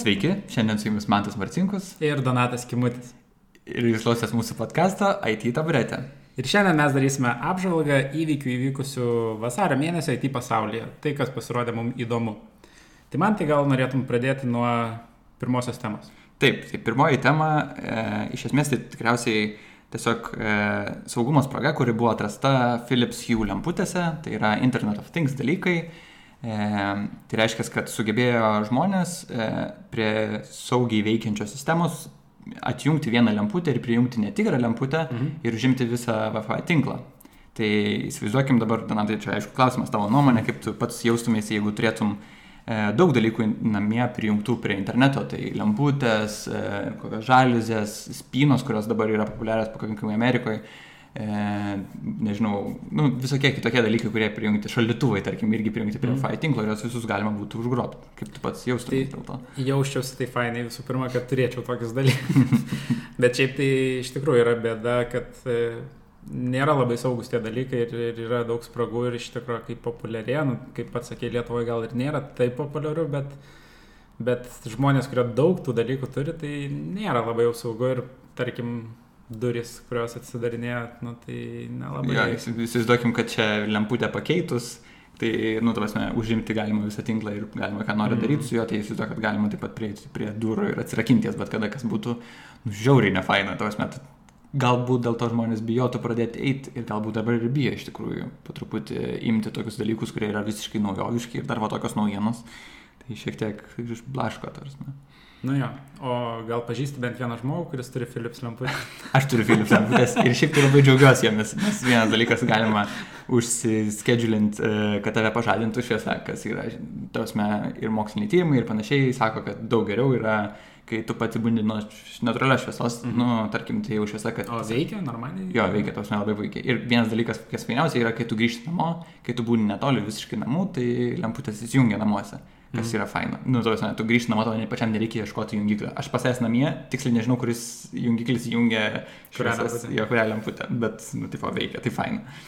Sveiki, šiandien su jumis Mantas Marcinkus ir Donatas Kimutis. ir jūs klausėtės mūsų podcast'o IT taburetė. Ir šiandien mes darysime apžvalgą įvykių įvykusių vasario mėnesio IT pasaulyje. Tai, kas pasirodė mums įdomu. Tai man tai gal norėtum pradėti nuo pirmosios temos. Taip, tai pirmoji tema, e, iš esmės tai tikriausiai tiesiog e, saugumo spraga, kuri buvo atrasta Philips Hue lemputėse, tai yra Internet of Things dalykai. E, tai reiškia, kad sugebėjo žmonės e, prie saugiai veikiančios sistemos atjungti vieną lemputę ir prijungti netikrą lemputę mhm. ir užimti visą Wi-Fi tinklą. Tai įsivaizduokim dabar, Donatai, čia aišku klausimas tavo nuomonė, kaip tu pats jaustumėsi, jeigu turėtum e, daug dalykų namie prijungtų prie interneto, tai lemputės, e, kokios žaliuzės, spynos, kurios dabar yra populiarios pakankamai Amerikoje e, nežinau, nu, visokie kitokie dalykai, kurie prijungti, šaldytuvai, tarkim, irgi prijungti prie mm. Wi-Fi tinklo ir juos visus galima būtų užgrobti. Kaip tu pats jaustumai tai, dėl to? Jausčiausi tai fainai visų pirma, kad turėčiau tokius dalykus. Bet šiaip tai iš tikrųjų yra bėda, kad e, nėra labai saugus tie dalykai ir, ir yra daug spragų ir iš tikrųjų kaip populiarėja, nu, kaip pats sakė, Lietuvoje gal ir nėra taip populiaru, bet, bet žmonės, kurie daug tų dalykų turi, tai nėra labai jau saugu ir tarkim duris, kurios atsidarinėja, nu, tai nelabai. Ja, įsivaizduokim, kad čia lemputę pakeitus, tai, nu, tavasme, užimti galima visą tinklą ir galima ką nori mm. daryti su juo, tai įsivaizduoju, kad galima taip pat prieiti prie durų ir atsirakinties, bet kada kas būtų nu, žiauriai nefaina, tavasme, galbūt dėl to žmonės bijotų pradėti eiti ir galbūt dabar ir bijo iš tikrųjų po truputį imti tokius dalykus, kurie yra visiškai naujoviški ir dar va tokios naujienos, tai šiek tiek išblaško, tarsi. Nu jo, o gal pažįsti bent vieną žmogų, kuris turi Philips lemputę? Aš turiu Philips lemputės ir šiaip tai labai džiaugiuosi jomis, nes vienas dalykas galima užsiskedžiulint, e, kad tave pažadintų šviesa, kas yra, tausme, ir moksliniai tyrimai ir panašiai, sako, kad daug geriau yra, kai tu pati būni nuo natūralios šviesos, mm -hmm. nu, tarkim, tai jau šviesa, kad... O veikia normaliai? Jo, veikia, tausme labai puikiai. Ir vienas dalykas, kas fainiausia, yra, kai tu grįžti namo, kai tu būni netoli visiškai namų, tai lemputės įsijungia namuose kas mm. yra faina. Nu, tu, tu grįžti namo, tau ne pačiam nereikia ieškoti jungiklio. Aš pasės namie, tiksliai nežinau, kuris jungiklis jungia šviesas, jo kurią lemputę, bet, nu, tipo, veikia, tai faina.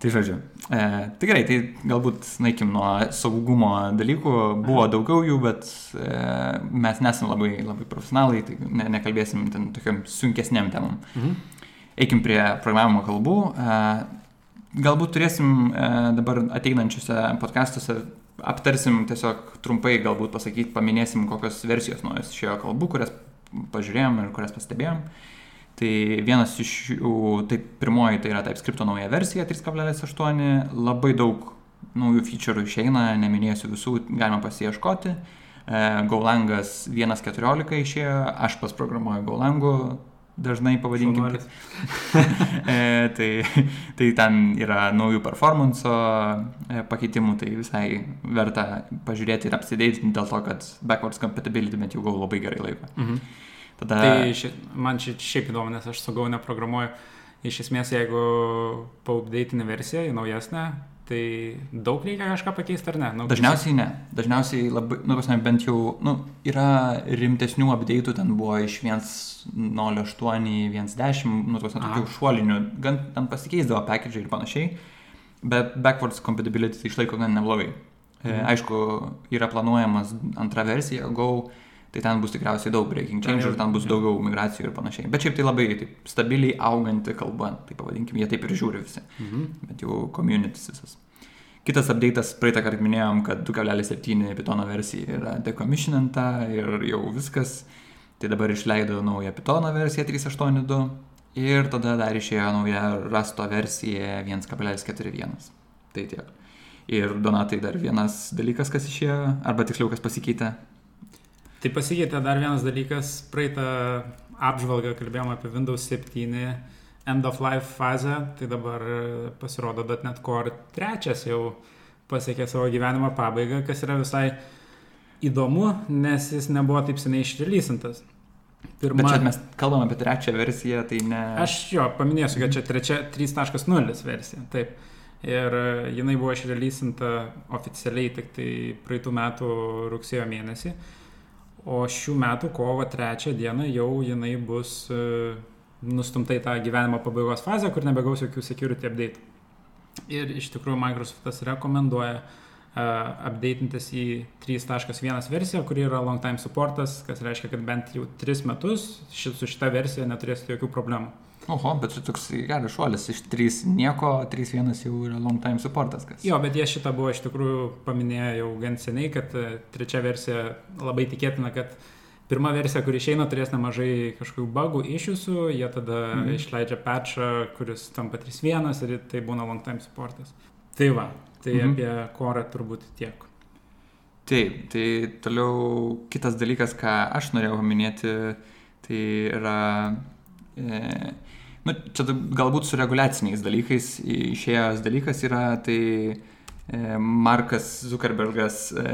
Tai žodžiu, e, tai gerai, tai galbūt naikim nuo saugumo dalykų, buvo daugiau jų, bet e, mes nesame labai, labai profesionalai, tai ne, nekalbėsim ten tokiam sunkesniam temam. Mhm. Eikim prie programavimo kalbų. E, galbūt turėsim e, dabar ateinančiuose podcastuose aptarsim tiesiog trumpai, galbūt pasakyti, paminėsim, kokios versijos naujos išėjo kalbų, kurias pažiūrėjom ir kurias pastebėjom. Tai vienas iš jų, tai pirmoji, tai yra TypeScript nauja versija 3.8, labai daug naujų feature'ų išeina, neminėsiu visų, galima pasieškoti. E, Golangas 1.14 išėjo, aš pas programuoju Golangu, dažnai pavadinkim. e, tai, tai ten yra naujų performance e, pakeitimų, tai visai verta pažiūrėti ir apsidėti dėl to, kad backwards compatibility bent jau gau labai gerai laiko. Mhm. Tada... Tai ši, man ši, šiaip įdomu, nes aš su gau neprogramuoju. Iš esmės, jeigu paupdėtinė versija į naujesnę, Tai daug reikia kažką pakeisti ar ne? Nu, Dažniausiai ne. Dažniausiai labai, nu, pasme, bent jau, nu, yra rimtesnių update'ų, ten buvo iš 1.08, 1.10, nu, tos tokių šuolinių, gan ten pasikeisdavo package ir panašiai, bet backwards compatibility tai išlaiko gan neblogai. E, mhm. Aišku, yra planuojamas antra versija, Go, tai ten bus tikriausiai daug breaking change ir ten bus daugiau migracijų ir panašiai. Bet šiaip tai labai taip, stabiliai auganti kalba, tai pavadinkim, jie taip ir žiūri visi. Mhm. Bet jau communities visas. Kitas update'as, praeitą kartą minėjom, kad 2.7 Python versija yra decommissioninta ir jau viskas. Tai dabar išleido naują Python versiją 3.8.2 ir tada dar išėjo nauja Rasto versija 1.41. Tai tiek. Ir Donatai dar vienas dalykas, kas išėjo, arba tiksliau, kas pasikeitė Tai pasikeitė dar vienas dalykas, praeitą apžvalgą kalbėjome apie Windows 7 end of life fazę, tai dabar pasirodo .NET Core trečias jau pasiekė savo gyvenimo pabaigą, kas yra visai įdomu, nes jis nebuvo taip seniai išrelysintas. Pirma... Bet čia mes kalbame apie trečią versiją, tai ne... Aš jo, paminėsiu, kad čia trečia 3.0 versija, taip. Ir jinai buvo išrelysinta oficialiai tik tai praeitų metų rugsėjo mėnesį. O šių metų kovo trečią dieną jau jinai bus e, nustumta į tą gyvenimo pabaigos fazę, kur nebegaus jokių security update. Ir iš tikrųjų Microsoftas rekomenduoja updatintas į 3.1 versiją, kuri yra long time supportas, kas reiškia, kad bent jau 3 metus su šita versija neturėsite jokių problemų. Oho, bet čia toks geras šuolis. Iš 3 nieko, 3.1 jau yra long time supportas. Kas. Jo, bet jie šitą buvo iš tikrųjų paminėję jau gan seniai, kad e, trečia versija labai tikėtina, kad pirma versija, kuri išeina, turės nemažai kažkokių bugų iššūsų, jie tada mm. išleidžia patchą, kuris tampa 3.1 ir tai būna long time supportas. Tai va, tai mm -hmm. apie korą turbūt tiek. Taip, tai toliau kitas dalykas, ką aš norėjau paminėti, tai yra nu, čia galbūt su reguliaciniais dalykais išėjęs dalykas yra, tai e, Markas Zuckerbergas e,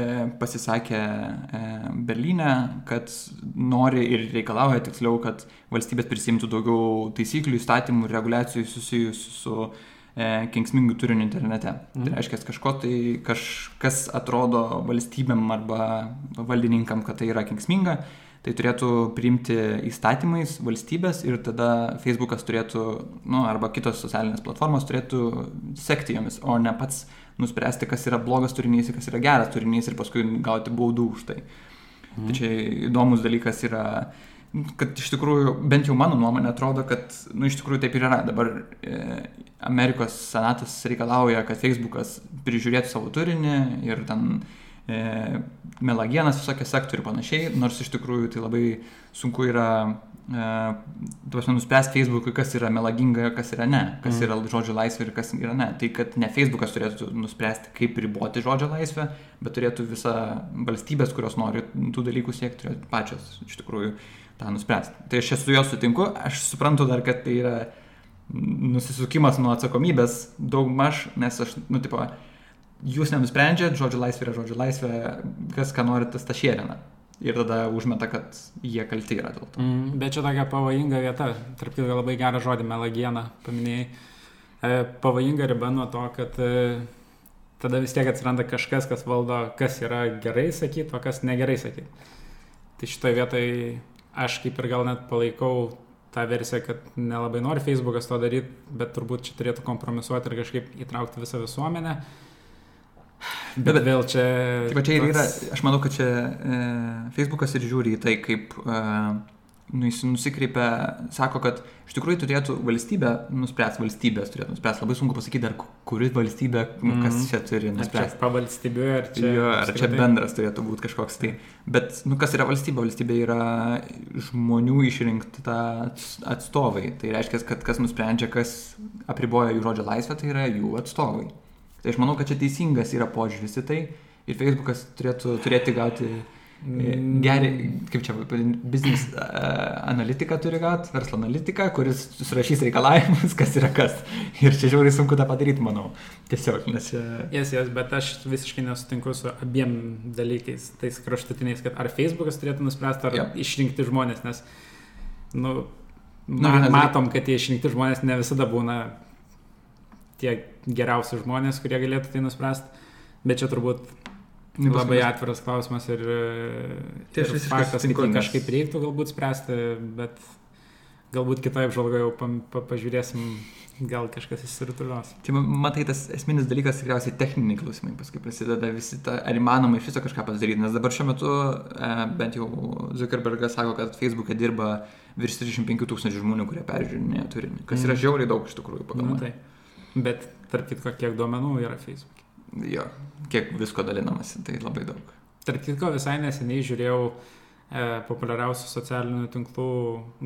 pasisakė e, Berlyne, kad nori ir reikalauja tiksliau, kad valstybės prisimtų daugiau taisyklių, įstatymų ir reguliacijų susijusių su kenksmingų turinių internete. Tai mhm. Tai reiškia, kažko tai kažkas atrodo valstybėm arba valdininkam, kad tai yra kenksminga, tai turėtų priimti įstatymais valstybės ir tada Facebookas turėtų, nu, arba kitos socialinės platformos turėtų sekti jomis, o ne pats nuspręsti, kas yra blogas turinys ir kas yra geras turinys ir paskui gauti baudų už tai. Mhm. Tai čia įdomus dalykas yra, kad iš tikrųjų, bent jau mano nuomonė atrodo, kad, nu, iš tikrųjų taip ir yra. Dabar e, Amerikos senatas reikalauja, kad Facebookas prižiūrėtų savo turinį ir ten e, melagienas visokie sektoriai ir panašiai, nors iš tikrųjų tai labai sunku yra e, tuos nuspręsti Facebook'ui, kas yra melaginga, kas yra ne, kas mm. yra žodžio laisvė ir kas yra ne. Tai kad ne Facebook'as turėtų nuspręsti, kaip riboti žodžio laisvę, bet turėtų visa valstybės, kurios nori tų dalykų siekti, turėtų pačios iš tikrųjų tą nuspręsti. Tai aš su juo sutinku, aš suprantu dar, kad tai yra nusisukimas nuo atsakomybės daug maž, nes aš, nu, tipo, jūs nenusprendžiat, žodžio laisvė yra žodžio laisvė, kas ką nori, tas tą šėrina. Ir tada užmeta, kad jie kalti yra dėl to. Mm, bet čia tokia pavojinga vieta, tarp kitko labai gerą žodį melagieną paminėjai. E, pavojinga riba nuo to, kad e, tada vis tiek atsiranda kažkas, kas valdo, kas yra gerai sakyti, o kas negerai sakyti. Tai šitoje vietoje aš kaip ir gal net palaikau tą versiją, kad nelabai nori Facebookas to daryti, bet turbūt čia turėtų kompromisuoti ir kažkaip įtraukti visą visuomenę. Bet, bet vėl čia... Taip, čia ir yra, aš manau, kad čia e, Facebookas ir žiūri į tai, kaip e, nu, jis nusikreipia, sako, kad iš tikrųjų turėtų valstybė nuspręsti, valstybės turėtų nuspręsti. Labai sunku pasakyti, ar kuri valstybė, mm. kas čia turi nuspręsti. Ar čia pavalstybė, ar čia... Jo, ar čia bendras turėtų būti kažkoks tai. Bet, nu, kas yra valstybė? Valstybė yra žmonių išrinkta atstovai. Tai reiškia, kad kas nusprendžia, kas apriboja jų žodžio laisvę, tai yra jų atstovai. Tai aš manau, kad čia teisingas yra požiūris į tai ir Facebookas turėtų turėti gauti e, mm. gerį, kaip čia, biznis analitiką turi gauti, verslo analitiką, kuris surašys reikalavimus, kas yra kas. Ir čia žiauriai sunku tą padaryti, manau. Tiesiog, nes čia... Jas, jas, bet aš visiškai nesutinku su abiem dalykais, tais kraštutiniais, kad ar Facebookas turėtų nuspręsti, ar ja. išrinkti žmonės, nes, nu, nu matom, kad tie išrinkti žmonės ne visada būna tie geriausi žmonės, kurie galėtų tai nuspręsti. Bet čia turbūt nu, labai atviras klausimas ir, tai ir faktas, kad jį kažkaip reiktų galbūt spręsti, bet galbūt kitoje apžvalgoje jau pa, pa, pažiūrėsim, gal kažkas įsirutulios. Tai matai, tas esminis dalykas tikriausiai techniniai klausimai, paskui prasideda visi, ta, ar įmanoma iš viso kažką padaryti, nes dabar šiuo metu e, bent jau Zuckerbergas sako, kad Facebook'e dirba virš 35 tūkstančių žmonių, kurie peržiūrinėja turinį, kas yra mm. žiauriai daug iš tikrųjų pagal. Na, tai. Bet tarp kitko, kiek duomenų yra Facebook. Jo, kiek visko dalinamasi, tai labai daug. Tarp kitko, visai neseniai žiūrėjau e, populiariausių socialinių tinklų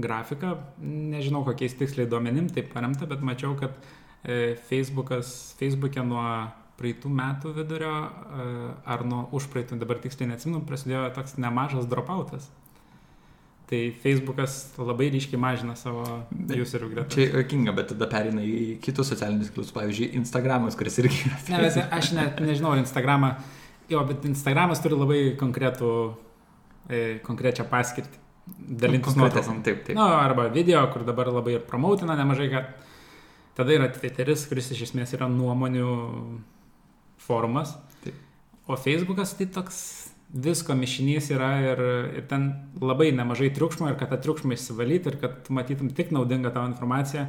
grafiką. Nežinau, kokiais tiksliai duomenim tai paremta, bet mačiau, kad e, Facebookas, Facebook'e nuo praeitų metų vidurio e, ar nuo užpraeitų, dabar tiksliai neatsimenu, prasidėjo toks nemažas dropoutas. Tai Facebookas labai ryškiai mažina savo userių gretas. Čia jokinga, bet tada perina į kitus socialinius tinklus, pavyzdžiui, Instagramas, kuris irgi yra. Ne, bet aš net nežinau, Instagramą, jo, bet Instagramas turi labai konkretų, e, konkrečią paskirtį. Dalintis nuotraukom. Taip, taip. Na, nu, arba video, kur dabar labai ir promautina nemažai, kad tada yra Twitteris, kuris iš esmės yra nuomonių forumas. Taip. O Facebookas tai toks visko mišinys yra ir, ir ten labai nemažai triukšmo ir kad tą triukšmą išsivalyti ir kad matytum tik naudingą tavo informaciją,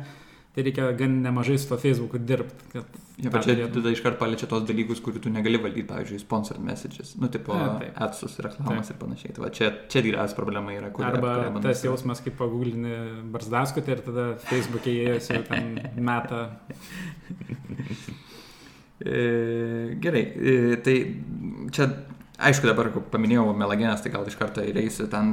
tai reikia gan nemažai su to Facebook'u dirbti. Ja, bet čia tada iškart paliečia tos dalykus, kurių tu negali valdyti, pavyzdžiui, sponsored messages, nu, tipo, A, taip. atsus, reklamas Taip. ir panašiai. Tai va, čia, čia didžiausia problema yra, kur Arba bandai tas spręst. jausmas, kaip pagūglini barzdaskutį ir tada Facebook'e įėjęs jau ten metą. E, gerai, e, tai čia, aišku, dabar paminėjau melagenas, tai gal iš karto ir eisiu ten,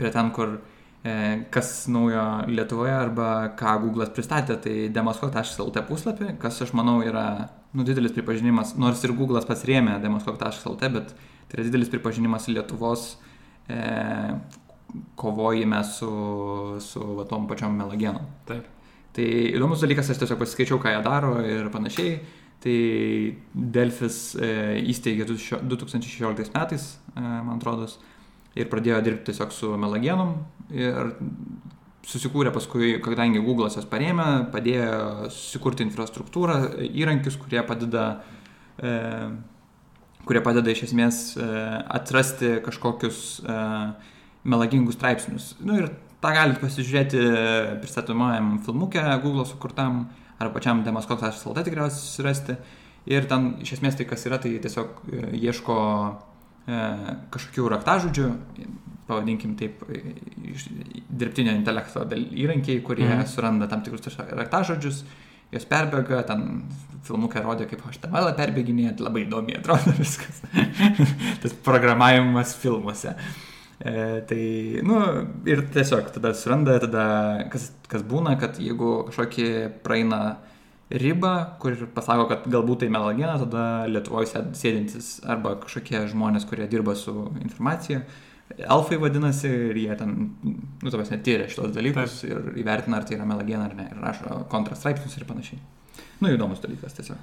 prie ten, kur e, kas naujo Lietuvoje arba ką Google'as pristatė, tai demaskok.lt puslapį, kas aš manau yra nu, didelis pripažinimas, nors ir Google'as pats rėmė demaskok.lt, bet tai yra didelis pripažinimas Lietuvos e, kovojime su, su va, tom pačiom melagienom. Taip. Tai įdomus dalykas, aš tiesiog pasiskaičiau, ką jie daro ir panašiai. Tai Delfis e, įsteigė du šio- 2016 metais, e, man atrodo, ir pradėjo dirbti tiesiog su melagienom. Ir susikūrė paskui, kadangi Google'as jas parėmė, padėjo susikurti infrastruktūrą, įrankius, kurie padeda, e, kurie padeda iš esmės e, atrasti kažkokius e, melagingus straipsnius. Nu, ir tą galite pasižiūrėti pristatomajam filmukė Google sukurtam ar pačiam demaskok.lt tikriausiai susirasti. Ir ten iš esmės tai kas yra, tai tiesiog e, ieško e, kažkokių raktažodžių, pavadinkim taip, e, iš dirbtinio intelekto įrankiai, kurie mhm. suranda tam tikrus raktažodžius, jos perbėga, ten filmukai rodė, kaip HTML perbėginėje, labai įdomiai atrodo viskas. Tas programavimas filmuose. E, tai, nu, ir tiesiog tada suranda, tada kas, kas būna, kad jeigu kažkokį praeina ribą, kur pasako, kad galbūt tai melagena, tada Lietuvoje sėd- sėdintis arba kažkokie žmonės, kurie dirba su informacija, elfai vadinasi, ir jie ten, nu, tavas netyrė šitos dalykus Taip. ir įvertina, ar tai yra melagena ar ne, ir rašo kontrastraipsnius ir panašiai. Nu, įdomus dalykas tiesiog.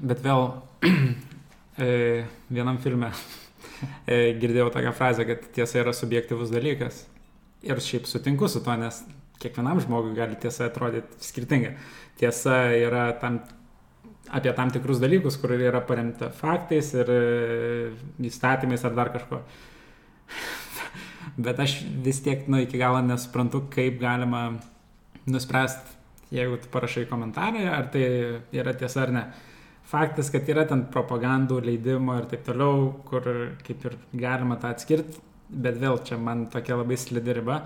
Bet vėl e, vienam filme girdėjau tokią frazę, kad tiesa yra subjektivus dalykas. Ir šiaip sutinku su to, nes kiekvienam žmogui gali tiesa atrodyti skirtinga. Tiesa yra tam, apie tam tikrus dalykus, kur yra paremta faktais ir e, įstatymais ar dar kažko. Bet aš vis tiek, nu, iki galo nesuprantu, kaip galima nuspręsti, jeigu tu parašai komentarą, ar tai yra tiesa ar ne. Faktas, kad yra ten propagandų, leidimo ir taip toliau, kur kaip ir galima tą atskirti, bet vėl čia man tokia labai slidi riba,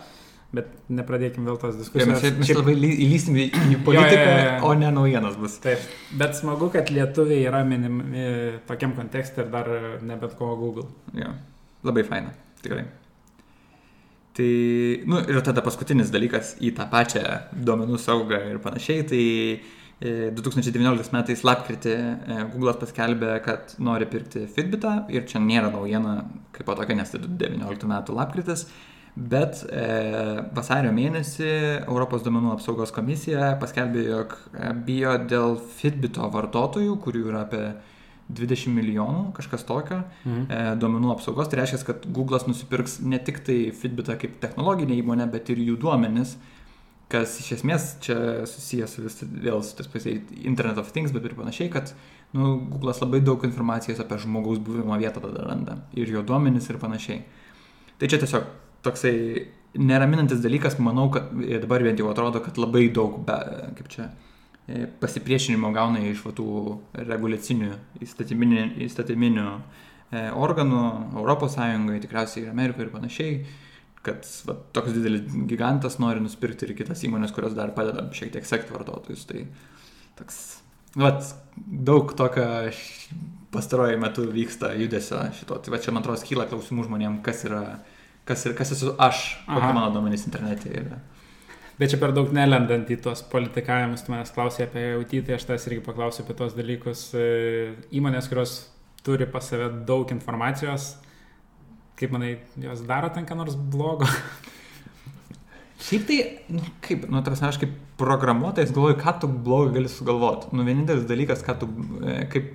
bet nepradėkim vėl tos diskusijos. mes mes Šiaip- labai ly- įlysim į politiką, Jo, jo, jo, o ne naujienas bus. Taip, bet smagu, kad lietuviai yra minimi tokiam kontekste ir dar ne bet ko Google. Jo, labai faina, tikrai. Tai, nu ir tada paskutinis dalykas į tą pačią duomenų saugą ir panašiai. Tai e, 2019 metais lapkritį e, Google'as paskelbė, kad nori pirkti Fitbitą ir čia nėra naujiena kaip po tokia, nes tai 2019 metų lapkritis. Bet e, vasario mėnesį Europos duomenų apsaugos komisija paskelbė, jog e, bijo dėl Fitbito vartotojų, kurių yra apie 20 milijonų, kažkas tokio, Mhm. e, duomenų apsaugos. Tai reiškia, kad Google'as nusipirks ne tik tai Fitbitą kaip technologinę įmonę, bet ir jų duomenis, kas iš esmės čia susijęs su vis, vėl su tas pasiai Internet of Things, bet ir panašiai, kad nu, Google'as labai daug informacijos apie žmogaus buvimo vietą tada randa ir jo duomenis ir panašiai. Tai čia tiesiog toksai neraminantis dalykas, manau, kad dabar bent jau atrodo, kad labai daug, be, kaip čia, e, pasipriešinimo gauna iš tų reguliacinių įstatyminių, įstatyminių e, organų Europos Sąjungoje, tikriausiai ir Amerikoje ir panašiai, kad va, toks didelis gigantas nori nusipirkti ir kitas įmonės, kurios dar padeda šiek tiek sekti vartotojus. Tai toks, va, daug tokio pastaruoju metu vyksta judesio šito. Tai va čia man atrodo kyla klausimų žmonėm, kas yra, kas, ir, kas esu aš, kokie mano duomenys internete yra. Bet čia per daug nelendant į tuos politikavimus, tu manęs klausai apie IoT, tai aš tas irgi paklausiu apie tuos dalykus. E, Įmonės, kurios turi pas save daug informacijos, kaip manai, jos daro ten ką nors blogo? Šiaip tai, nu, kaip, nu, tas aš kaip programuotojas galvoju, ką tu blogai gali sugalvoti. Nu, vienintelis dalykas, ką tu, e, kaip,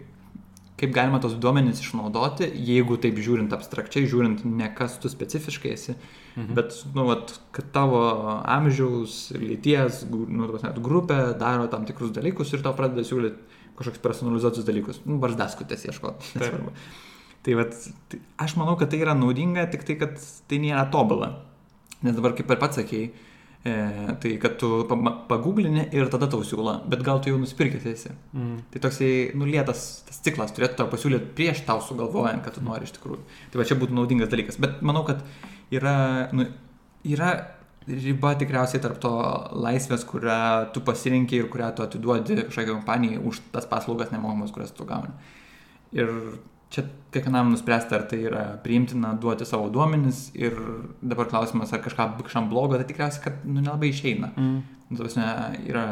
kaip galima tos duomenys išnaudoti, jeigu taip žiūrint abstrakčiai, žiūrint ne kas tu specifiškai esi, mhm. bet, nu, vat, kad tavo amžiaus, lyties, nu, prasme, grupė daro tam tikrus dalykus ir tau pradeda siūlyti kažkokius personalizuotus dalykus. Nu, barzdaskutės ieškoti. Taip. Tai, vat, tai aš manau, kad tai yra naudinga, tik tai, kad tai nėra tobula. Nes dabar, kaip ir pats sakėjai, E, tai kad tu paguglini ir tada tau siūlo, bet gal tu jau nusipirkęs esi. Mm. Tai toksai nulėtas tas ciklas turėtų tau pasiūlyti prieš tau sugalvojant, kad tu nori iš tikrųjų. Tai va čia būtų naudingas dalykas. Bet manau, kad yra, nu, yra riba tikriausiai tarp to laisvės, kurią tu pasirinkai ir kurią tu atiduodi kažkokiai kompanijai už tas paslaugas nemokamas, kurias tu gauni. Ir čia kiekvienam nuspręsti, ar tai yra priimtina duoti savo duomenis ir dabar klausimas, ar kažką kažkam blogo, tai tikriausiai, kad nu, nelabai išeina. Mm. Tuosme, yra,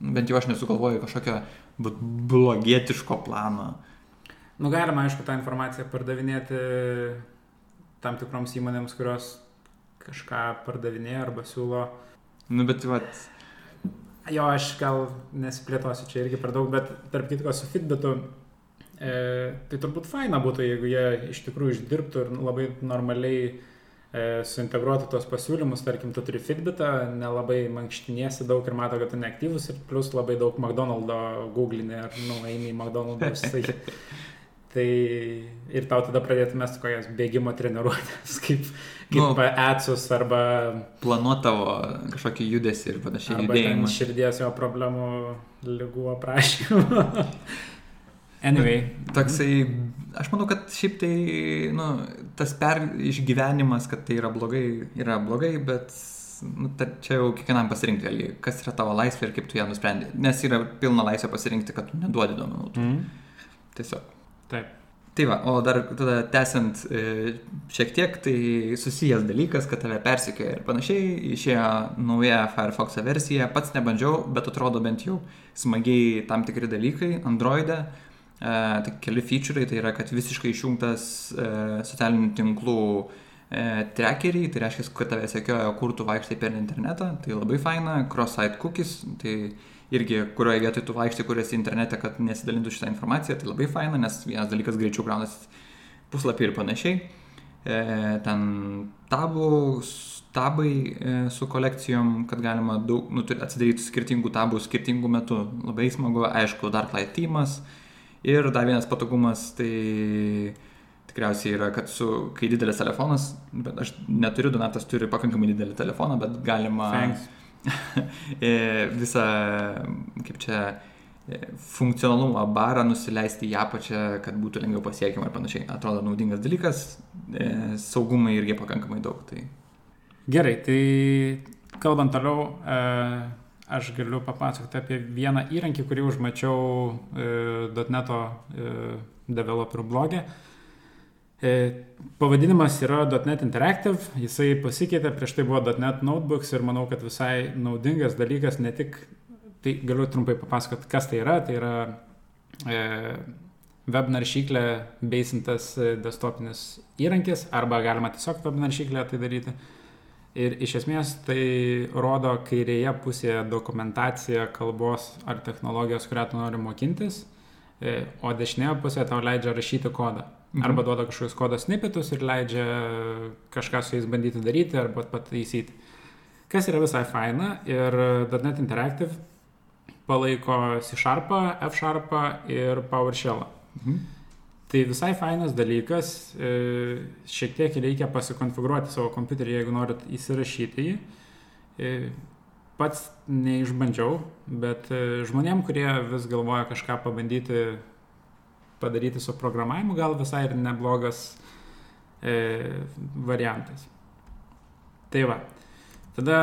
bent jau aš nesugalvoju kažkokio blogietiško plano. Nu, galima, aišku, tą informaciją pardavinėti tam tikroms įmonėms, kurios kažką pardavinėja arba siūlo. Nu, bet, vat. Jo, aš gal nesiplėtosiu čia irgi per daug, bet tarp kitko su Fitbitu E, tai turbūt faina būtų, jeigu jie iš tikrųjų išdirbtų ir labai normaliai e, suintegruotų tos pasiūlymus, tarkim, tu turi Fitbitą, nelabai mankštiniesi daug ir mato, kad tu neaktyvus ir plus labai daug McDonald'o googlinė ar, nu, eini į McDonald's. Tai, tai ir tau tada pradėtų mesti kokias bėgimo treniruotės, kaip, kaip nu, ECUS arba... Planuot tavo kažkokį judesį ir panašiai. Judėjimą. Širdies jo problemų, lygų aprašymą. Anyway. Toksai, aš manau, kad šiaip tai, nu, tas per išgyvenimas, kad tai yra blogai, yra blogai, bet nu, ta, čia jau kiekvienam pasirinkti, vėlgi, kas yra tavo laisvė ir kaip tu ją nusprendži. Nes yra pilna laisvė pasirinkti, kad tu neduodi duomenų. Mm. Tiesiog. Taip. Tai va, o dar tada tęsiant e, šiek tiek, tai susijęs dalykas, kad tave persikėjo ir panašiai, išėjo nauja Firefox versija, pats nebandžiau, bet atrodo bent jau smagiai tam tikri dalykai Android'e. E tai keli featureai, tai yra, kad visiškai išjungtas e, socialinių tinklų e, trackeriai, tai reiškia, kad tave sekioja, kur tu vaikštai per internetą, tai labai faina, cross-site cookies, tai irgi kurioje vietoje tu vaikštai, kur esi internete, kad nesidalintų šitą informaciją, tai labai faina, nes vienas dalykas greičiau kraunasi puslapį ir panašiai. Ten tabų, tabai su kolekcijom, kad galima daug, nu, atsidaryti skirtingų tabų skirtingų metų. Labai smagu, aišku, Darklight teamas. E, Ir dar vienas patogumas, tai tikriausiai yra, kad su, kai didelis telefonas, bet aš neturiu, Donatas turi pakankamai didelį telefoną, bet galima e, visą, kaip čia, e, funkcionalumą barą nusileisti į apačią, kad būtų lengviau pasiekiama ir panašiai. Atrodo naudingas dalykas, e, saugumai irgi pakankamai daug. Tai... Gerai, tai kalbant toliau, aš galiu papasakoti apie vieną įrankį, kurį užmačiau e, .NET'o e, developerių blogė. E, pavadinimas yra .NET Interactive, jisai pasikeitė, prieš tai buvo .NET Notebooks ir manau, kad visai naudingas dalykas, ne tik, tai galiu trumpai papasakoti, kas tai yra, tai yra e, web naršyklė beisintas e, desktopinis įrankis, arba galima tiesiog web naršyklę tai daryti. E, Ir iš esmės tai rodo kairėje pusėje dokumentacija kalbos ar technologijos, kurią tu nori mokintis, e, o dešinėje pusėje tau leidžia rašyti kodą. Mhm. Arba duoda kažkokius kodo snipetus ir leidžia kažką su jais bandyti daryti arba pataisyti. Kas yra visai faina ir .NET Interactive palaiko C Sharp, F Sharp ir PowerShell. Mhm. Tai visai fainas dalykas, e, šiek tiek reikia pasikonfigūruoti savo kompiuterį, jeigu norit įsirašyti jį. E, pats neišbandžiau, bet e, žmonėm, kurie vis galvoja kažką pabandyti padaryti su programavimu, gal visai ir neblogas variantas. Tai va. Tada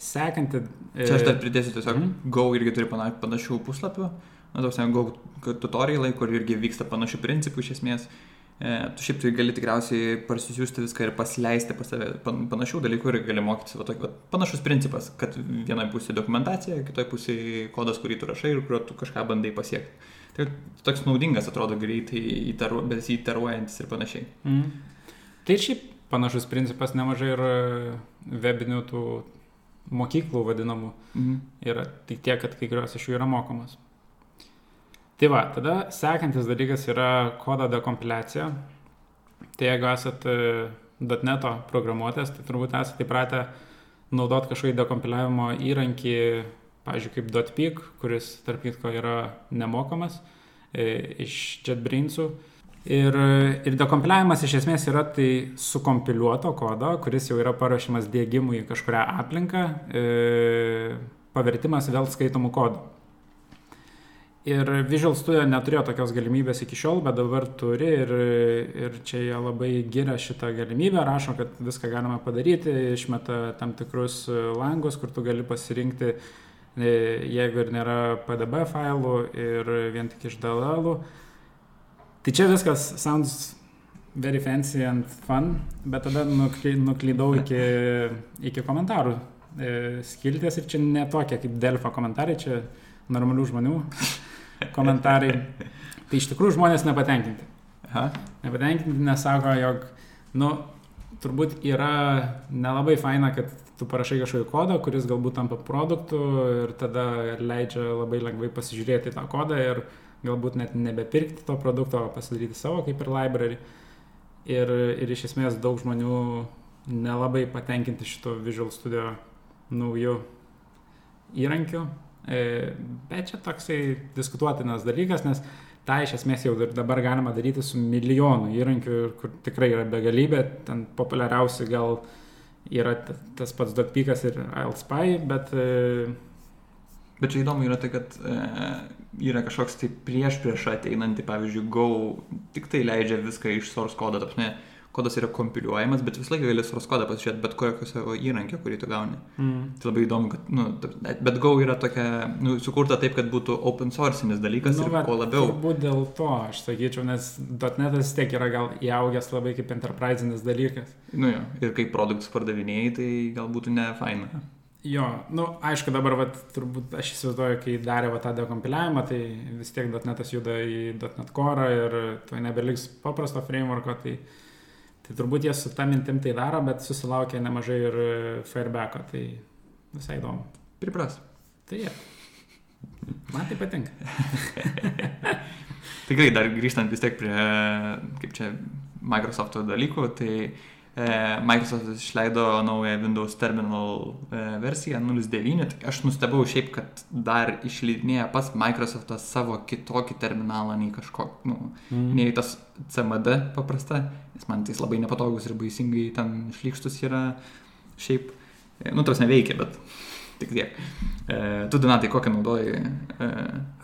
sekanti. Čia aš dar pridėsiu tiesiog, mm. Go irgi turi panašių puslapių na, tos Go tutorialai, kur irgi vyksta panašių principų iš esmės. E, tu šiaip tai gali tikriausiai parsisiųsti viską ir pasileisti pas save panašių dalykų ir gali mokytis. Va, tokį, va, panašus principas, kad vienoje pusėje dokumentacija, kitoje pusėje kodas, kurį tu rašai ir kuriuo tu kažką bandai pasiekti. Tai toks naudingas atrodo greitai, įtaru, besiteruojantis ir panašiai. Mm. Tai šiaip panašus principas nemažai ir webinių tų mokyklų vadinamų mm. yra. Tik tiek, kad kai kurios iš jų yra mokomas. Tai va, tada sekantis dalykas yra kodo dekompiliacija. Tai jeigu esate .NET programuotės, tai turbūt esate įpratę naudoti kažkokį dekompiliavimo įrankį, pavyzdžiui, kaip .pik, kuris, tarp kitko, yra nemokamas e, iš JetBrainsų. Ir, ir dekompiliavimas iš esmės yra tai sukompiliuoto kodo, kuris jau yra paruošiamas dėgymui į kažkurią aplinką, e, pavertimas vėl skaitomų kodų. Ir Visual Studio neturėjo tokios galimybės iki šiol, bet dabar turi ir, ir čia jie labai giria šitą galimybę, rašo, kad viską galima padaryti, išmeta tam tikrus langus, kur tu gali pasirinkti, e, jeigu ir nėra PDB failų ir vien tik iš DLL. Tai čia viskas sounds very fancy and fun, bet tada nuklydau iki, iki komentarų e, skilties ir čia ne tokie kaip Delfo komentarai, čia normalių žmonių komentarai. Tai iš tikrųjų žmonės nepatenkinti. Aha. Nepatenkinti, nes sako, jog, nu, turbūt yra nelabai faina, kad tu parašai kažkokį kodą, kuris galbūt tampa produktu ir tada leidžia labai lengvai pasižiūrėti tą kodą ir galbūt net nebepirkti to produkto, o pasidaryti savo kaip ir library. Ir, ir iš esmės daug žmonių nelabai patenkinti šito Visual Studio naujų įrankių, bet čia toksai diskutuotinas dalykas, nes tą iš esmės jau dabar galima daryti su milijonu įrankių, kur tikrai yra begalybė, ten populiariausi gal yra tas pats Dotpikas ir ILSPY, bet... E, bet čia įdomu yra tai, kad e, yra kažkoks tai prieš prieš ateinantį, pavyzdžiui, Go tik tai leidžia viską iš source kodo, tapsne, kodas yra kompiliuojamas, bet visą laiką gali source kodą pasižiūrėti bet kokio savo įrankio, kurį tu gauni. Mm. Tai labai įdomu, kad, nu, bet Go yra tokia, nu, sukurta taip, kad būtų open sourcinis dalykas nu, ir kuo labiau. Turbūt dėl to, aš sakyčiau, nes .NET'as tiek yra gal įaugęs labai kaip enterprise'inis dalykas. Nu jo, ir kaip produktus pardavinėjai, tai gal būtų ne faina. Jo, nu, aišku, dabar, vat, turbūt aš įsivaizduoju, kai darė va, tą dekompiliavimą, tai vis tiek .NET'as juda į .NET Core ir to nebeliks paprasto frameworko, tai Tai turbūt jie su tą mintim tai daro, bet susilaukia nemažai ir firebacko, tai visai įdomu. Pripras. Tai jie. Man tai patinka. Tikrai dar grįžtant vis tiek prie, kaip čia, Microsoft dalykų, tai E, Microsoft išleido naują Windows Terminal e, versiją 0.9. Tai aš nustebau šiaip, kad dar išleidinėja pas Microsoftas savo kitokį terminalą nei kažkokį, nu, mm. nei tas CMD paprasta, nes man tai labai nepatogus ir baisingai ten šlykštus yra šiaip, e, nu, tas neveikia, bet tik tiek. E, tu, Donatai, kokią naudoji? E...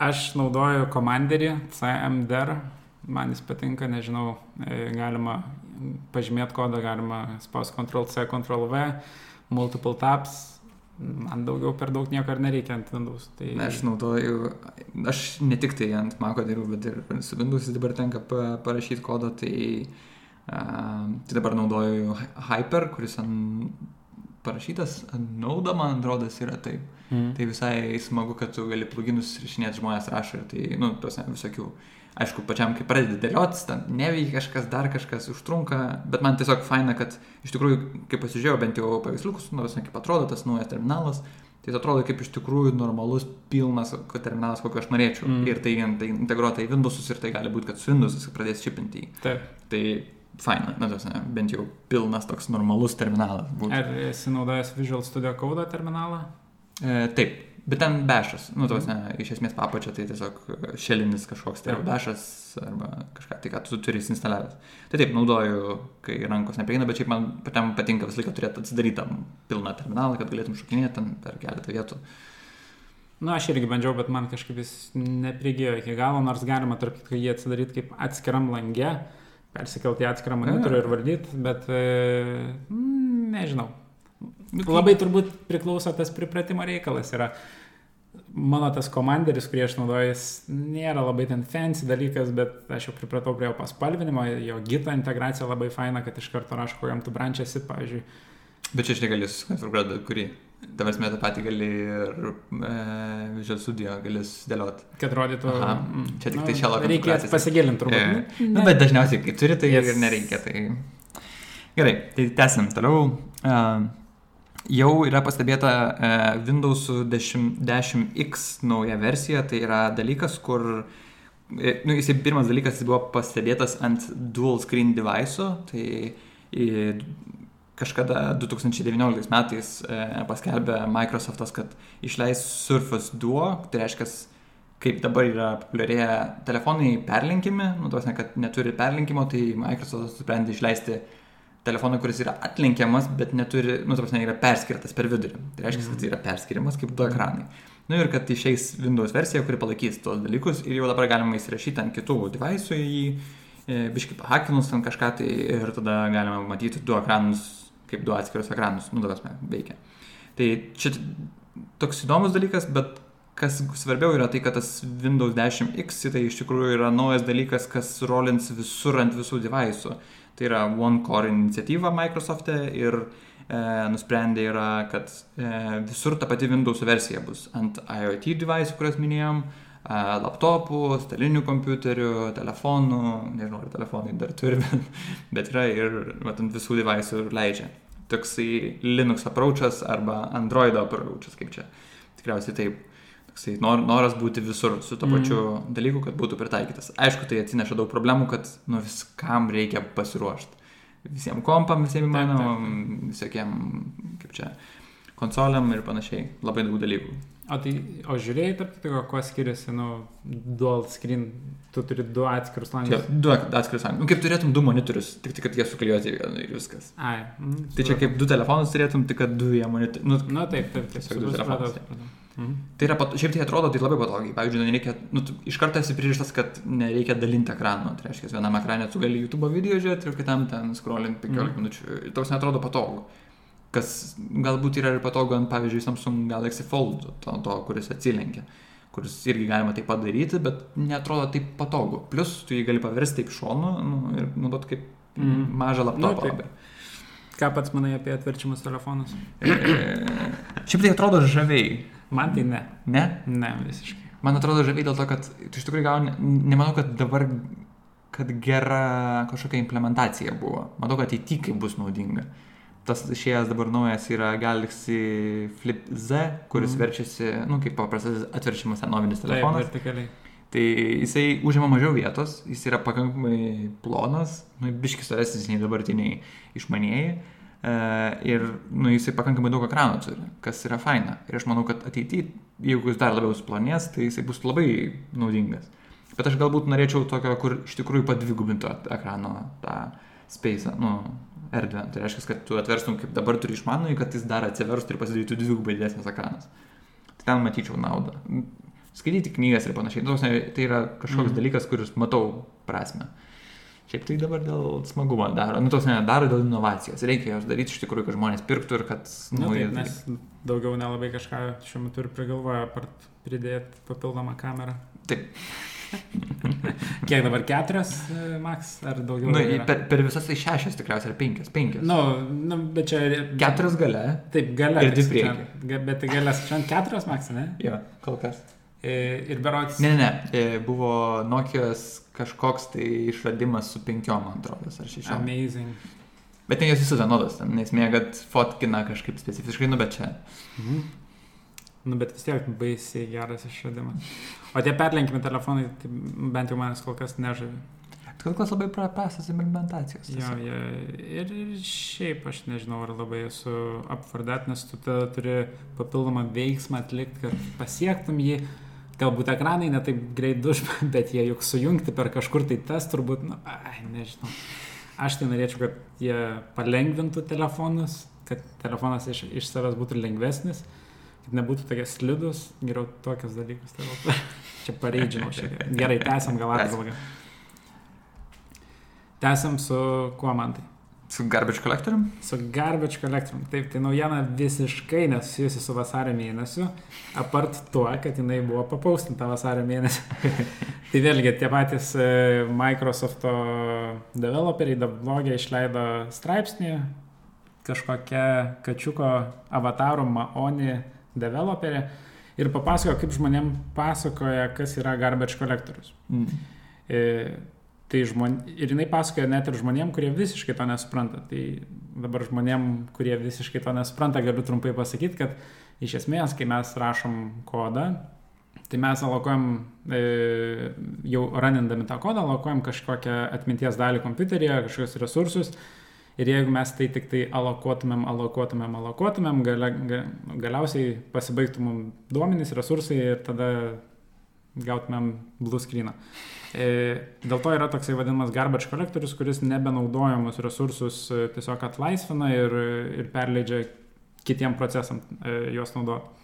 Aš naudoju komanderį CMDR, man jis patinka, nežinau, e, galima pažymėti kodą, galima spaus Ctrl C, Ctrl V, multiple tabs, man daugiau per daug nieko ir nereikia ant Windows. Tai... Aš naudoju, aš ne tik tai ant Maco dirbu, bet ir su Windows dabar tenka parašyti kodą, tai, uh, tai dabar naudoju Hyper, kuris ant parašytas Nauda, man atrodo, yra taip. Mm. Tai visai smagu, kad tu gali pluginus rašinėti, žmonės rašo ir tai, nu, tos visokių uh, aišku, pačiam, kai pradedi dėliotis, ten neveikia kažkas, dar kažkas užtrunka, bet man tiesiog faina, kad iš tikrųjų, kai pasižiūrėjau bent jau paveiksliukus, nors nu, kaip atrodo tas naujas terminalas, tai atrodo kaip iš tikrųjų normalus, pilnas terminalas, kokio aš norėčiau. Mm. Ir tai, tai integruota į Windowsus ir tai gali būti, kad su Windowsus pradės čipinti. Taip. Tai faina, na, tas, ne, bent jau pilnas toks normalus terminalas. Būtų. Ar esi naudojęs Visual Studio Code terminalą? E, taip, Bet ten bešas, nu, tos, ne, iš esmės papačia, tai tiesiog šelinis kažkoks, tai yra bešas arba kažką, tai ką tu turi instaliavęs. Tai taip, naudoju, kai rankos neprieina, bet šiaip man patiem patinka visą laiką turėti atsidarytą pilną terminalą, kad galėtum šokinėti ten per keletą vietų. Na, nu, aš irgi bandžiau, bet man kažkaip vis neprigėjo iki galo, nors galima, tarp kitko, jį atsidaryti kaip atskiram langė, persikelti į atskirą monitorių ir valdyti, bet e, nežinau, Labai turbūt priklauso tas pripratimo reikalas. Yra mano tas komanderis, kurį aš naudoju, nėra labai ten fancy dalykas, bet aš jau pripratau prie jo paspalvinimo, jo gita integracija labai faina, kad iš karto rašo, kokiam tu brančiasi, pavyzdžiui. Bet čia aš negaliu sukonfigūruoti, kurį. Tavas metą patį gali ir e, Visual Studio gali dėlioti. Kad rodytų. Aha, mm, čia tik nu, tai šelo. Reikia pasigilinti turbūt. Yeah. Nu, nu, bet dažniausiai, kai turi, tai yes. ir nereikia. Tai... Gerai, tai tęsim toliau. Uh, Jau yra pastebėta e, Windows 10, 10X nauja versija, tai yra dalykas, kur, e, nu, jisai pirmas dalykas jis buvo pastebėtas ant dual screen device, tai e, kažkada 2019 metais paskelbė Microsoftas, kad išleis Surface Duo, tai reiškia, kaip dabar yra populiarėję telefonai perlinkimi, nu, tos ne, kad neturi perlinkimo, tai Microsoft sprendė išleisti telefoną, kuris yra atlinkiamas, bet neturi, nu, ne, yra perskirtas per vidurį. Tai reiškia, kad tai yra perskirimas kaip du ekranai. Nu ir kad išeis Windows versija, kuri palaikys tuos dalykus ir jau dabar galima įsirašyti ant kitų device'ų į jį, e, biškai pahakinus ant kažką tai ir tada galima matyti du ekranus, kaip du atskirus ekranus, nu, dabar veikia. Tai čia toks įdomus dalykas, bet kas svarbiau yra tai, kad tas Windows 10X tai iš tikrųjų yra naujas dalykas, kas rolins visur ant visų device'ų. Tai yra One Core iniciatyva Microsoft'e ir e, nusprendė yra, kad e, visur ta pati Windows versija bus ant IoT device, kuriuos minėjom, e, laptopų, stalinių kompiuterių, telefonų, nežinau, ar telefonai dar turi, bet, bet yra ir vat, ant visų device'ų leidžia. Toksai Linux approachas arba Android approachas, kaip čia. Tikriausiai taip toksai nor, noras būti visur su to pačiu mm. dalyku, kad būtų pritaikytas. Aišku, tai atsineša daug problemų, kad nu, viskam reikia pasiruošti. Visiems kompam, visiems įmanomam, visokiem, kaip čia, konsoliam ir panašiai. Labai daug dalykų. O tai, o žiūrėjai, tarp kitko, kuo skiriasi, nu, dual screen, tu turi du atskirus langus. Čia, du atskirus langus. Nu, kaip turėtum du monitorius, tik, tik kad jie suklijuoti ir viskas. Ai. Mm, tai čia kaip du telefonus turėtum, tik kad du jie monitorius. Nu, Na taip, taip, tiesiog du telefonus. Mhm. Tai yra, šiaip tai atrodo, tai labai patogiai. Pavyzdžiui, nereikia, nu, iš karto esi pririštas, kad nereikia dalinti ekranų. Tai reiškia, vienam ekranė tu gali YouTube video žiūrėti ir kitam ten scrollint 15 mhm. minučių. Toks netrodo patogu. Kas galbūt yra ir patogu ant, pavyzdžiui, Samsung Galaxy Fold, to, to kuris atsilenkia kuris irgi galima tai padaryti, bet netrodo taip patogu. Plus, tu jį gali paversti taip šonu nu, ir naudot kaip mm. mažą laptopą. Nu, Ką pats manai apie atverčiamus telefonus? E, šiaip tai atrodo žaviai. Man tai ne. Ne? Ne, visiškai. Man atrodo žaviai dėl to, kad tu iš tikrųjų gauni, nemanau, kad dabar, kad gera kažkokia implementacija buvo. Matau, kad įtikai bus naudinga. Tas išėjęs dabar naujas yra Galaxy Flip Z, kuris mm. verčiasi, nu, kaip paprastas atverčiamas senovinis telefonas. Taip, vertikaliai. Tai jisai užima mažiau vietos, jis yra pakankamai plonas, nu, biškis storesnis nei dabartiniai išmanieji. Uh, ir nu, jisai pakankamai daug ekranų turi, kas yra faina. Ir aš manau, kad ateityje, jeigu jis dar labiau suplonės, tai jisai bus labai naudingas. Bet aš galbūt norėčiau tokio, kur iš tikrųjų padvigubintų ekrano tą space, nu, erdvę. Tai reiškia, kad tu atverstum kaip dabar turi išmanųjį, kad jis dar atsiverstų ir pasidarytų dvigubai didesnis ekranas. Tai ten matyčiau naudą. Skaityti knygas ir panašiai. Tai yra kažkoks mm. dalykas, kuris matau prasme. Uh, Šiaip tai dabar dėl smagumo daro, nu tos nedaro dėl inovacijos. Reikia jos daryti iš tikrųjų, kad žmonės pirktų ir kad... Nu, nu, taip, nes daugiau nelabai kažką šiuo metu ir prigalvoja, apart pridėti papildomą kamerą. Taip. Kiek dabar keturios, e, Max, ar daugiau? Nu, per, per visas tai šešias tikriausiai, ar penkias, penkias. Nu, nu, bet čia... Keturios gale. Taip, gale. Ir dvi priekį. Bet galės šiandien keturios, Max, ne? Jo, kol kas. E, ir berots. Ne, ne, ne, buvo Nokijos kažkoks tai išradimas su penkiom, man atrodo, ar šešiom. Amazing. Bet ten jos visos vienodos, nes mėgat fotkina kažkaip specifiškai, nu bet čia. Mhm. Nu, bet vis tiek baisiai geras išradimas. O tie perlenkimi telefonai, tai bent jau manęs kol kas nežavi. Kol kas labai prastas implementacijos. Jo, jo, ir, šiaip aš nežinau, ar labai esu apvardat, nes tu turi papildomą veiksmą atlikti, kad pasiektum jį galbūt ekranai netaip greit duš, bet jie juk sujungti per kažkur tai tas turbūt, nu, ai, nežinau. Aš tai norėčiau, kad jie palengvintų telefonus, kad telefonas iš, iš savęs būtų lengvesnis, kad nebūtų tokie slidus, geriau tokius dalykus. Tai čia pareidžinau šiek tiek. Gerai, tęsiam gal atgal. Tęsiam su kuo man tai? Su Garbage Collectorium? Su Garbage Collectorium. Taip, tai naujiena visiškai nesusijusi su vasario mėnesiu, apart tuo, kad jinai buvo papaustinta vasario mėnesį. tai vėlgi tie patys e, Microsoft'o developeriai dablogė išleido straipsnį, kažkokia kačiuko avatarų Maoni developerė ir papasakojo, kaip žmonėm pasakoja, kas yra Garbage Collectorius. Mm. E, Tai žmon... Ir jinai pasakoja net ir žmonėm, kurie visiškai to nesupranta. Tai dabar žmonėm, kurie visiškai to nesupranta, galiu trumpai pasakyti, kad iš esmės, kai mes rašom kodą, tai mes alokuojam, e, jau ranindami tą kodą, alokuojam kažkokią atminties dalį kompiuteryje, kažkokius resursus. Ir jeigu mes tai tik tai alokuotumėm, alokuotumėm, alokuotumėm, galia, ga, galiausiai pasibaigtų mums duomenys, resursai ir tada gautumėm blue screeną. E, dėl to yra toksai vadinamas garbage kolektorius, kuris nebenaudojamus resursus e, tiesiog atlaisvina ir, ir perleidžia kitiem procesam e, juos naudoti.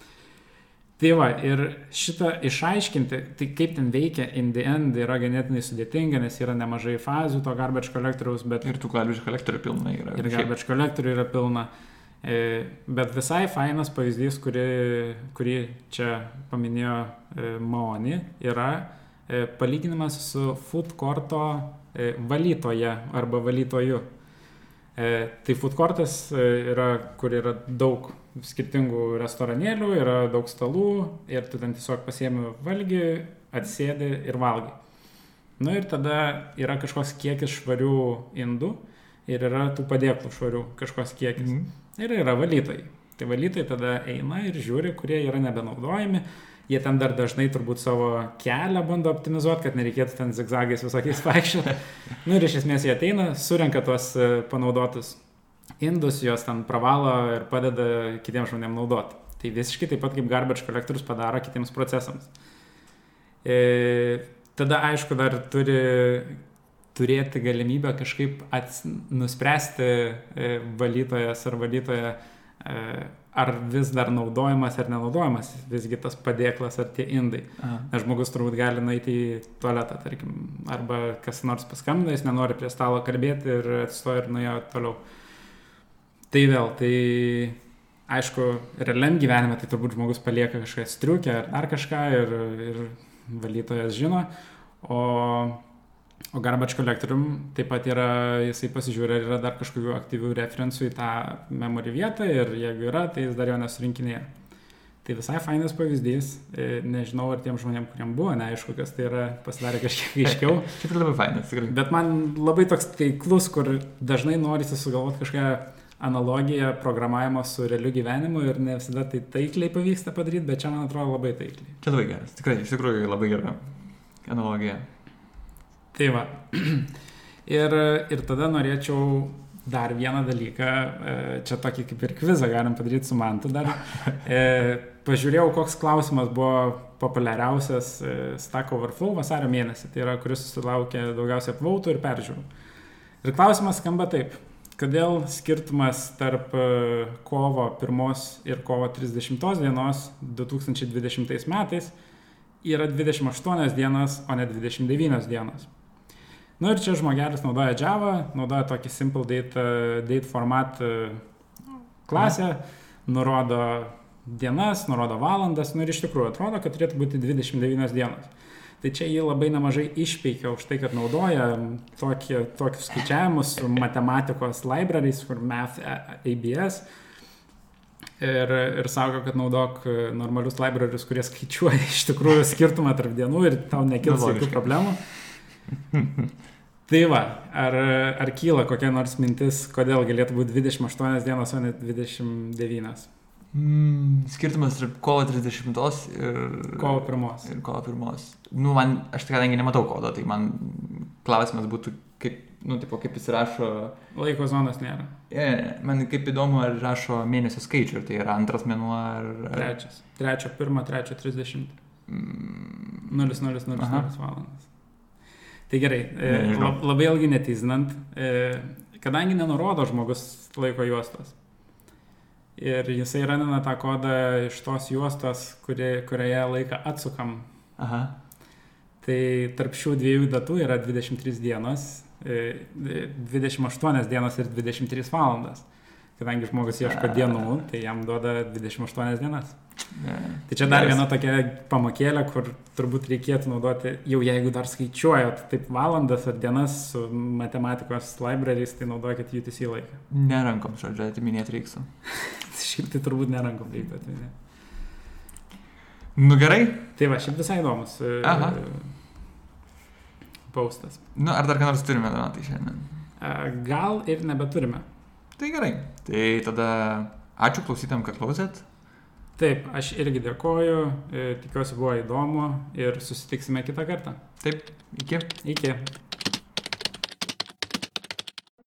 Tai va, ir šitą išaiškinti, tai kaip ten veikia in the end yra ganėtinai sudėtinga, nes yra nemažai fazių to garbage kolektoriaus, bet... Ir tų garbage kolektorių pilna yra. Ir garbage kolektorių yra pilna. E, bet visai fainas pavyzdys, kurį, kurį čia paminėjo e, Maoni, yra palyginimas su food courto valytoje arba valytoju. Tai food courtas yra, kur yra daug skirtingų restoranėlių, yra daug stalų ir tu ten tiesiog pasiemi valgį, atsėdi ir valgai. Na nu ir tada yra kažkoks kiekis švarių indų ir yra tų padėklų švarių kažkoks kiekis. Mm. Ir yra valytojai. Tai valytojai tada eina ir žiūri, kurie yra nebenaudojami. Jie ten dar dažnai turbūt savo kelią bando optimizuoti, kad nereikėtų ten zigzagais visokiais vaikščioti. Nu ir iš esmės jie ateina, surenka tuos e, panaudotus indus, juos ten pravalo ir padeda kitiems žmonėms naudoti. Tai visiškai taip pat kaip garbage kolektorius padaro kitiems procesams. E, tada aišku dar turi turėti galimybę kažkaip ats, nuspręsti e, valytojas ar valytoja, e, ar vis dar naudojamas ar nenaudojamas visgi tas padėklas ar tie indai. Aha. Nes žmogus turbūt gali nueiti į tualetą, tarkim, arba kas nors paskambina, jis nenori prie stalo kalbėti ir atsistoja ir nuėjo toliau. Tai vėl, tai aišku, realiam gyvenime tai turbūt žmogus palieka kažką striukę ar dar kažką ir, ir valytojas žino, o, o garbage kolektorium taip pat yra, jisai pasižiūrė, ar yra dar kažkokių aktyvių referencų į tą memory vietą ir jeigu yra, tai jis dar jo nesurinkinėja. Tai visai fainas pavyzdys, e, nežinau, ar tiem žmonėm, kuriem buvo neaišku, kas tai yra, pasidarė kažkiek aiškiau. Šiaip labai fainas, tikrai. Bet man labai toks taiklus, kur dažnai norisi sugalvoti kažką analogiją programavimo su realiu gyvenimu ir ne visada tai taikliai pavyksta padaryti, bet čia man atrodo labai taikliai. Čia labai geras, tikrai, iš tikrųjų labai gera analogija. Tai va. Ir, ir tada norėčiau dar vieną dalyką, e, čia tokį kaip ir kvizą galim padaryti su Mantu dar. E, pažiūrėjau, koks klausimas buvo populiariausias e, Stack Overflow vasario mėnesį, tai yra, kuris susilaukė daugiausiai apvautų ir peržiūrų. Ir klausimas skamba taip. Kodėl skirtumas tarp kovo 1 ir kovo 30 dienos 2020 metais yra 28 dienos, o ne 29 dienos? Na nu ir čia žmogelis naudoja Java, naudoja tokį simple date, date format e, klasę, nurodo dienas, nurodo valandas, nu ir iš tikrųjų atrodo, kad turėtų būti 29 dienos. Tai čia jį labai nemažai išpeikia už tai, kad naudoja tokie, tokius skaičiavimus su matematikos libraries, kur Math ABS. Ir, ir sako, kad naudok normalius libraries, kurie skaičiuoja iš tikrųjų skirtumą tarp dienų ir tau nekils jokių problemų. Tai va, ar, ar kyla kokia nors mintis, kodėl galėtų būti 28 dienos, o ne 29? Mm, skirtumas tarp kovo 30 ir kovo 1. Ir kovo 1. Nu, man, aš tai kadangi nematau kodo, tai man klausimas būtų, kaip, nu, tipo, kaip jis rašo. Laiko zonas nėra. Yeah, man kaip įdomu, ar rašo mėnesio skaičių, ar tai yra antras mėnuo, ar... ar... Trečias. Trečio, pirmo, trečio, 30. Mm. 0,000 valandas. Tai gerai, e, labai ilgai netizinant, e, kadangi nenurodo žmogus laiko juostos, ir jisai ranina tą kodą iš tos juostos, kuri, kurioje laiką atsukam. Aha. Tai tarp šių dviejų datų yra 23 dienos, 28 e, dienos ir 23 valandas. Kadangi žmogus ieško dienų, tai jam duoda 28 dienas. Tai čia dar viena tokia pamokėlė, kur turbūt reikėtų naudoti, jau jeigu dar skaičiuojat taip valandas ar dienas su matematikos libraries, tai naudokit UTC laiką. Nerankom, žodžiu, atiminėti reiksų. šiaip tai turbūt nerankom reiktų atiminėti. Nu gerai. Tai va, šiaip visai įdomus. E, Aha. Paustas. Nu, ar dar ką nors turime, Donatai, šiandien? Gal ir nebeturime. Tai gerai. Tai tada ačiū klausytėm, kad klausėt. Taip, aš irgi dėkoju, tikiuosi buvo įdomu ir susitiksime kitą kartą. Taip, iki. Iki.